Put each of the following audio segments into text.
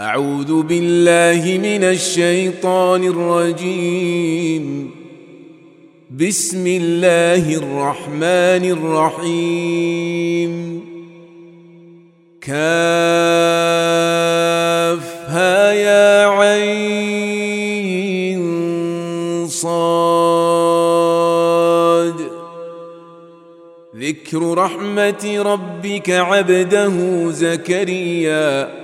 أعوذ بالله من الشيطان الرجيم. بسم الله الرحمن الرحيم. كافها يا عين صاد. ذكر رحمة ربك عبده زكريا.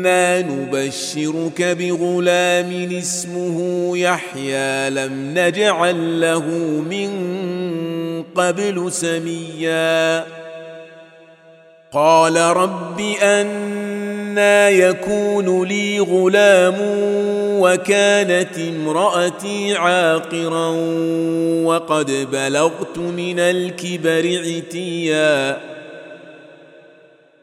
إنا نبشرك بغلام اسمه يحيى. لم نجعل له من قبل سميا. قال رب أنا يكون لي غلام وكانت امرأتي عاقرا. وقد بلغت من الكبر عتيا.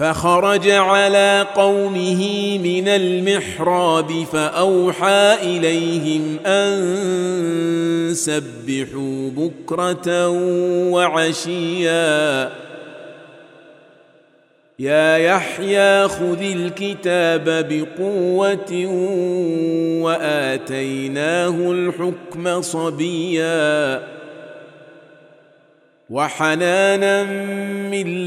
فخرج على قومه من المحراب فأوحى إليهم أن سبحوا بكرة وعشيا. يا يحيى خذ الكتاب بقوة وآتيناه الحكم صبيا. وحنانا من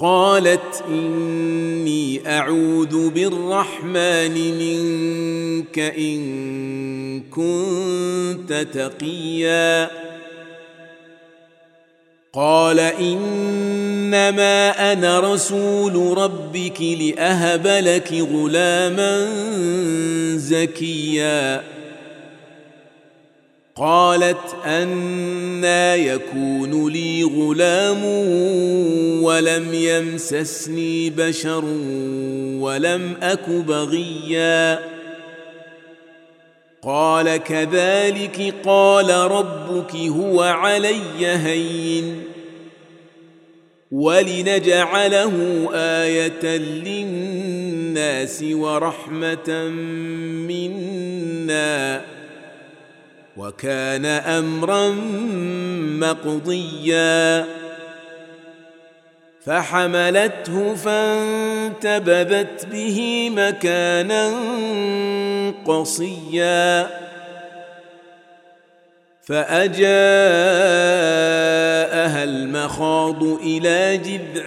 قالت إني أعوذ بالرحمن منك إن كنت تقيا. قال إنما أنا رسول ربك لأهب لك غلاما زكيا. قالت أنا يكون لي غلام ولم يمسسني بشر ولم أك بغيا. قال كذلك قال ربك هو علي هين ولنجعله آية للناس ورحمة منا. وكان أمرا مقضيا. فحملته فانتبذت به مكانا قصيا. فأجاءها المخ مخاض إلى جذع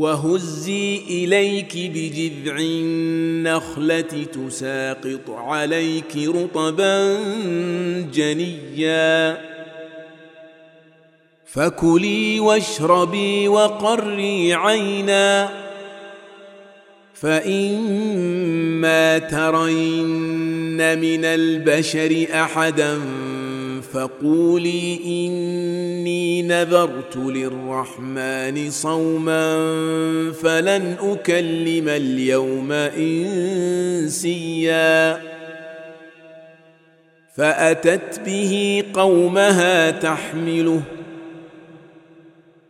وهزي إليك بجذع النخلة تساقط عليك رطبا جنيا. فكلي واشربي وقري عينا. فإما ترين من البشر أحدا فقولي إني نذرت للرحمن صوما فلن أكلم اليوم إنسيا. فأتت به قومها تحمله.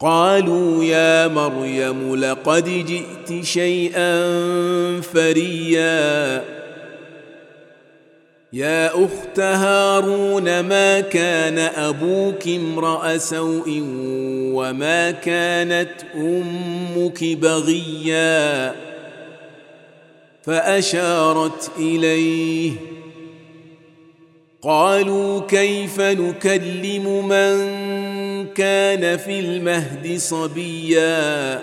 قالوا يا مريم لقد جئت شيئا فريا. يا أخت هارون ما كان أبوك امرأ سوء وما كانت أمك بغيا؟ فأشارت إليه. قالوا كيف نكلم من كان في المهد صبيا؟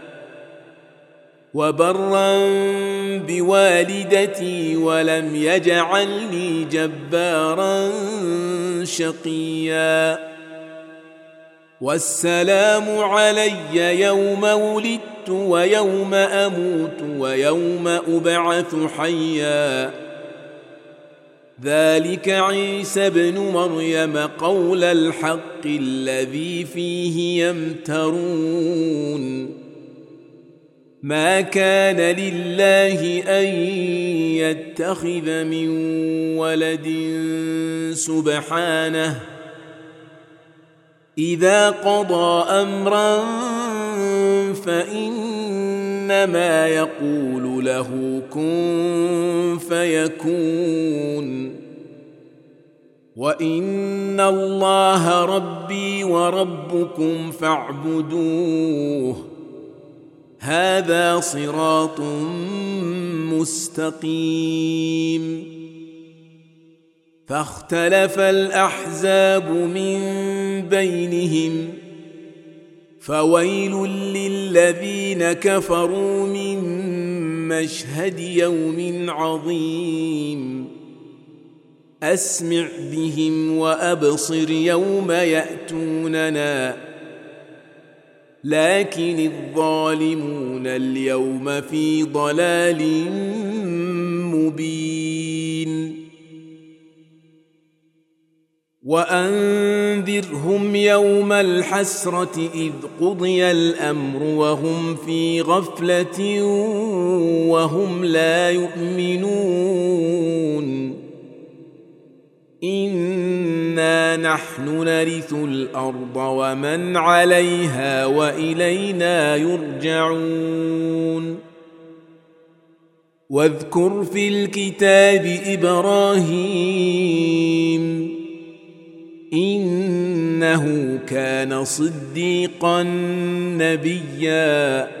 وبرا بوالدتي ولم يجعلني جبارا شقيا. والسلام علي يوم ولدت ويوم أموت ويوم أبعث حيا. ذلك عيسى ابن مريم قول الحق الذي فيه يمترون. ما كان لله أن يتخذ من ولد سبحانه إذا قضى أمرا فإنما يقول له كن فيكون وإن الله ربي وربكم فاعبدوه هذا صراط مستقيم. فاختلف الأحزاب من بينهم فويل للذين كفروا من مشهد يوم عظيم. أسمع بهم وأبصر يوم يأتوننا. لكن الظالمون اليوم في ضلال مبين. وأنذرهم يوم الحسرة إذ قضي الأمر وهم في غفلة وهم لا يؤمنون. انا نحن نرث الأرض ومن عليها والينا يرجعون. واذكر في الكتاب إبراهيم انه كان صديقا نبيا.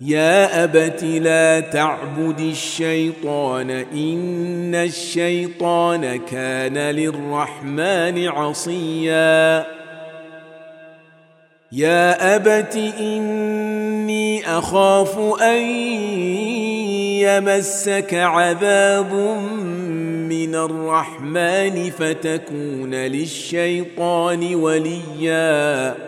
يا أبت لا تعبد الشيطان إن الشيطان كان للرحمن عصيا. يا أبت إني أخاف أن يمسك عذاب من الرحمن فتكون للشيطان وليا.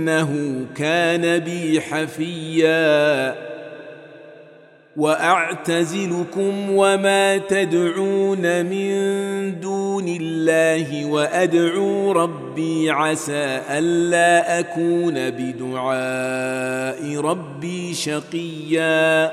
إنه كان بي حفيا. وأعتزلكم وما تدعون من دون الله وأدعو ربي عسى ألا أكون بدعاء ربي شقيا.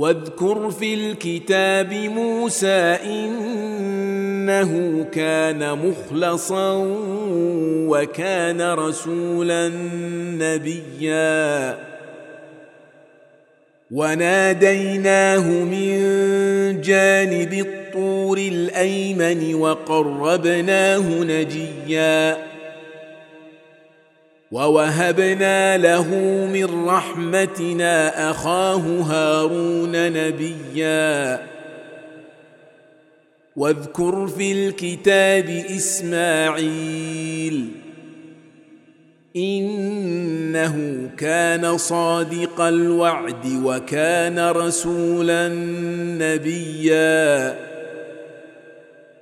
واذكر في الكتاب موسى إنه كان مخلصا وكان رسولا نبيا. وناديناه من جانب الطور الأيمن وقربناه نجيا. ووهبنا له من رحمتنا أخاه هارون نبيا. واذكر في الكتاب إسماعيل إنه كان صادق الوعد وكان رسولا نبيا.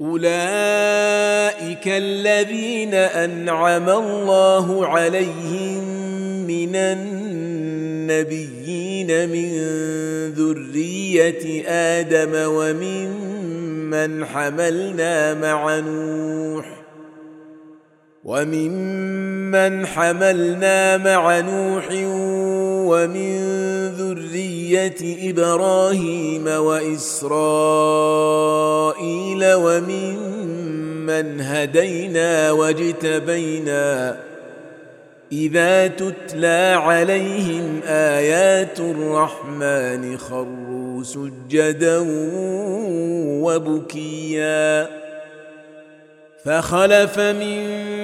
أولئك الذين أنعم الله عليهم من النبيين من ذرية آدم وممن حملنا مع نوح. وممن حملنا مع نوح ومن ذرية إبراهيم وإسرائيل وممن هدينا واجتبينا إذا تتلى عليهم آيات الرحمن خروا سجدا وبكيا فخلف من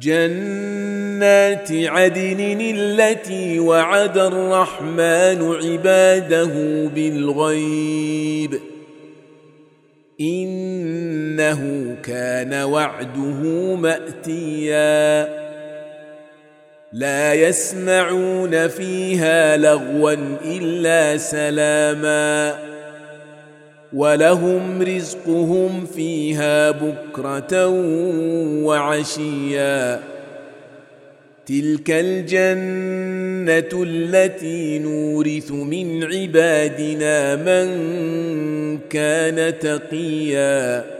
جنات عدن التي وعد الرحمن عباده بالغيب. إنه كان وعده مأتيا. لا يسمعون فيها لغوا إلا سلاما. ولهم رزقهم فيها بكرة وعشيا. تلك الجنة التي نورث من عبادنا من كان تقيا.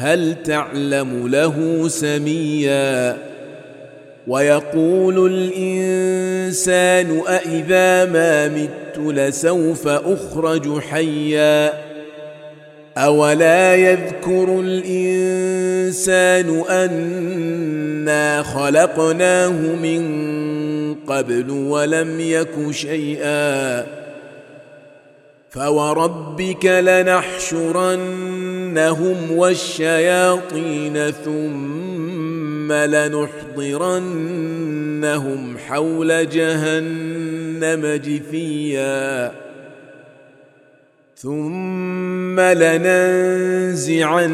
هل تعلم له سميا؟ ويقول الإنسان أإذا ما مت لسوف أخرج حيا؟ أولا يذكر الإنسان أنا خلقناه من قبل ولم يك شيئا؟ فوربك لنحشرنهم والشياطين ثم لنحضرنهم حول جهنم جثيا ثم لننزعن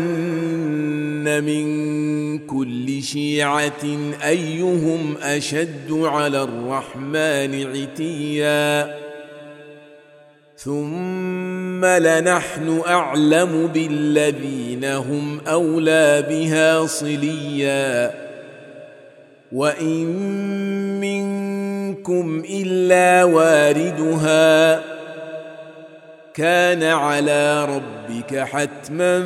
من كل شيعه ايهم اشد على الرحمن عتيا ثم لنحن أعلم بالذين هم أولى بها صليا. وإن منكم إلا واردها. كان على ربك حتما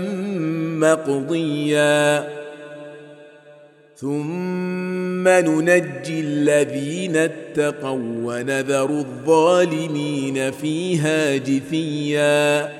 مقضيا. ثم ننجي الذين اتقوا ونذر الظالمين فيها جثيا.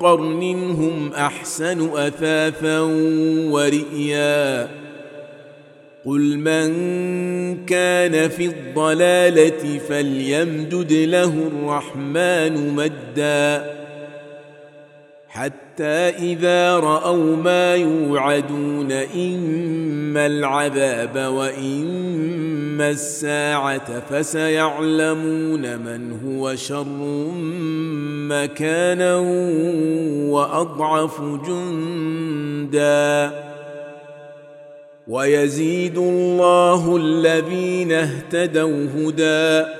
قرن هم أحسن أثاثا ورئيا. قل من كان في الضلالة فليمدد له الرحمن مدا. حتى إذا رأوا ما يوعدون إما العذاب وإما الساعة فسيعلمون من هو شر مكانا وأضعف جندا. ويزيد الله الذين اهتدوا هدى.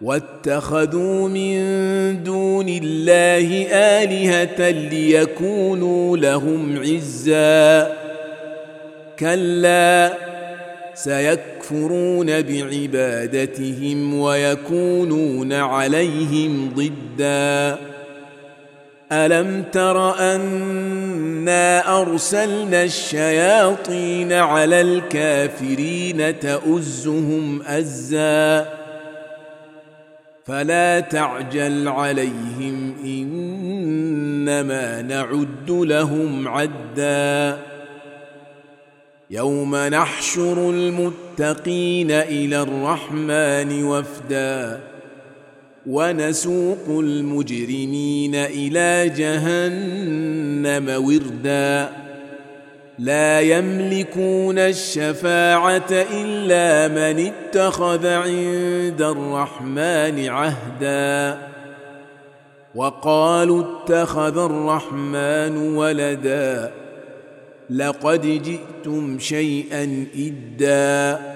واتخذوا من دون الله آلهة ليكونوا لهم عزا. كلا سيكفرون بعبادتهم ويكونون عليهم ضدا. ألم تر أنا أرسلنا الشياطين على الكافرين تؤزهم أزا؟ فلا تعجل عليهم إنما نعد لهم عدا. يوم نحشر المتقين إلى الرحمن وفدا. ونسوق المجرمين إلى جهنم وردا. لا يملكون الشفاعة إلا من اتخذ عند الرحمن عهدا. وقالوا اتخذ الرحمن ولدا لقد جئتم شيئا إدا.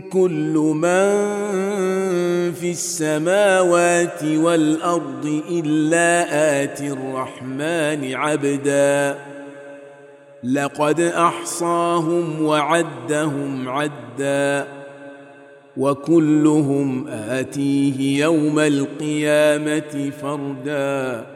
كل من في السماوات والأرض إلا اتي الرحمن عبدا. لقد أحصاهم وعدهم عدا. وكلهم آتيه يوم القيامة فردا.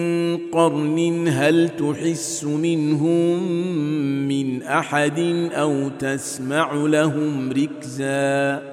قرن هل تحس منهم من أحد أو تسمع لهم ركزا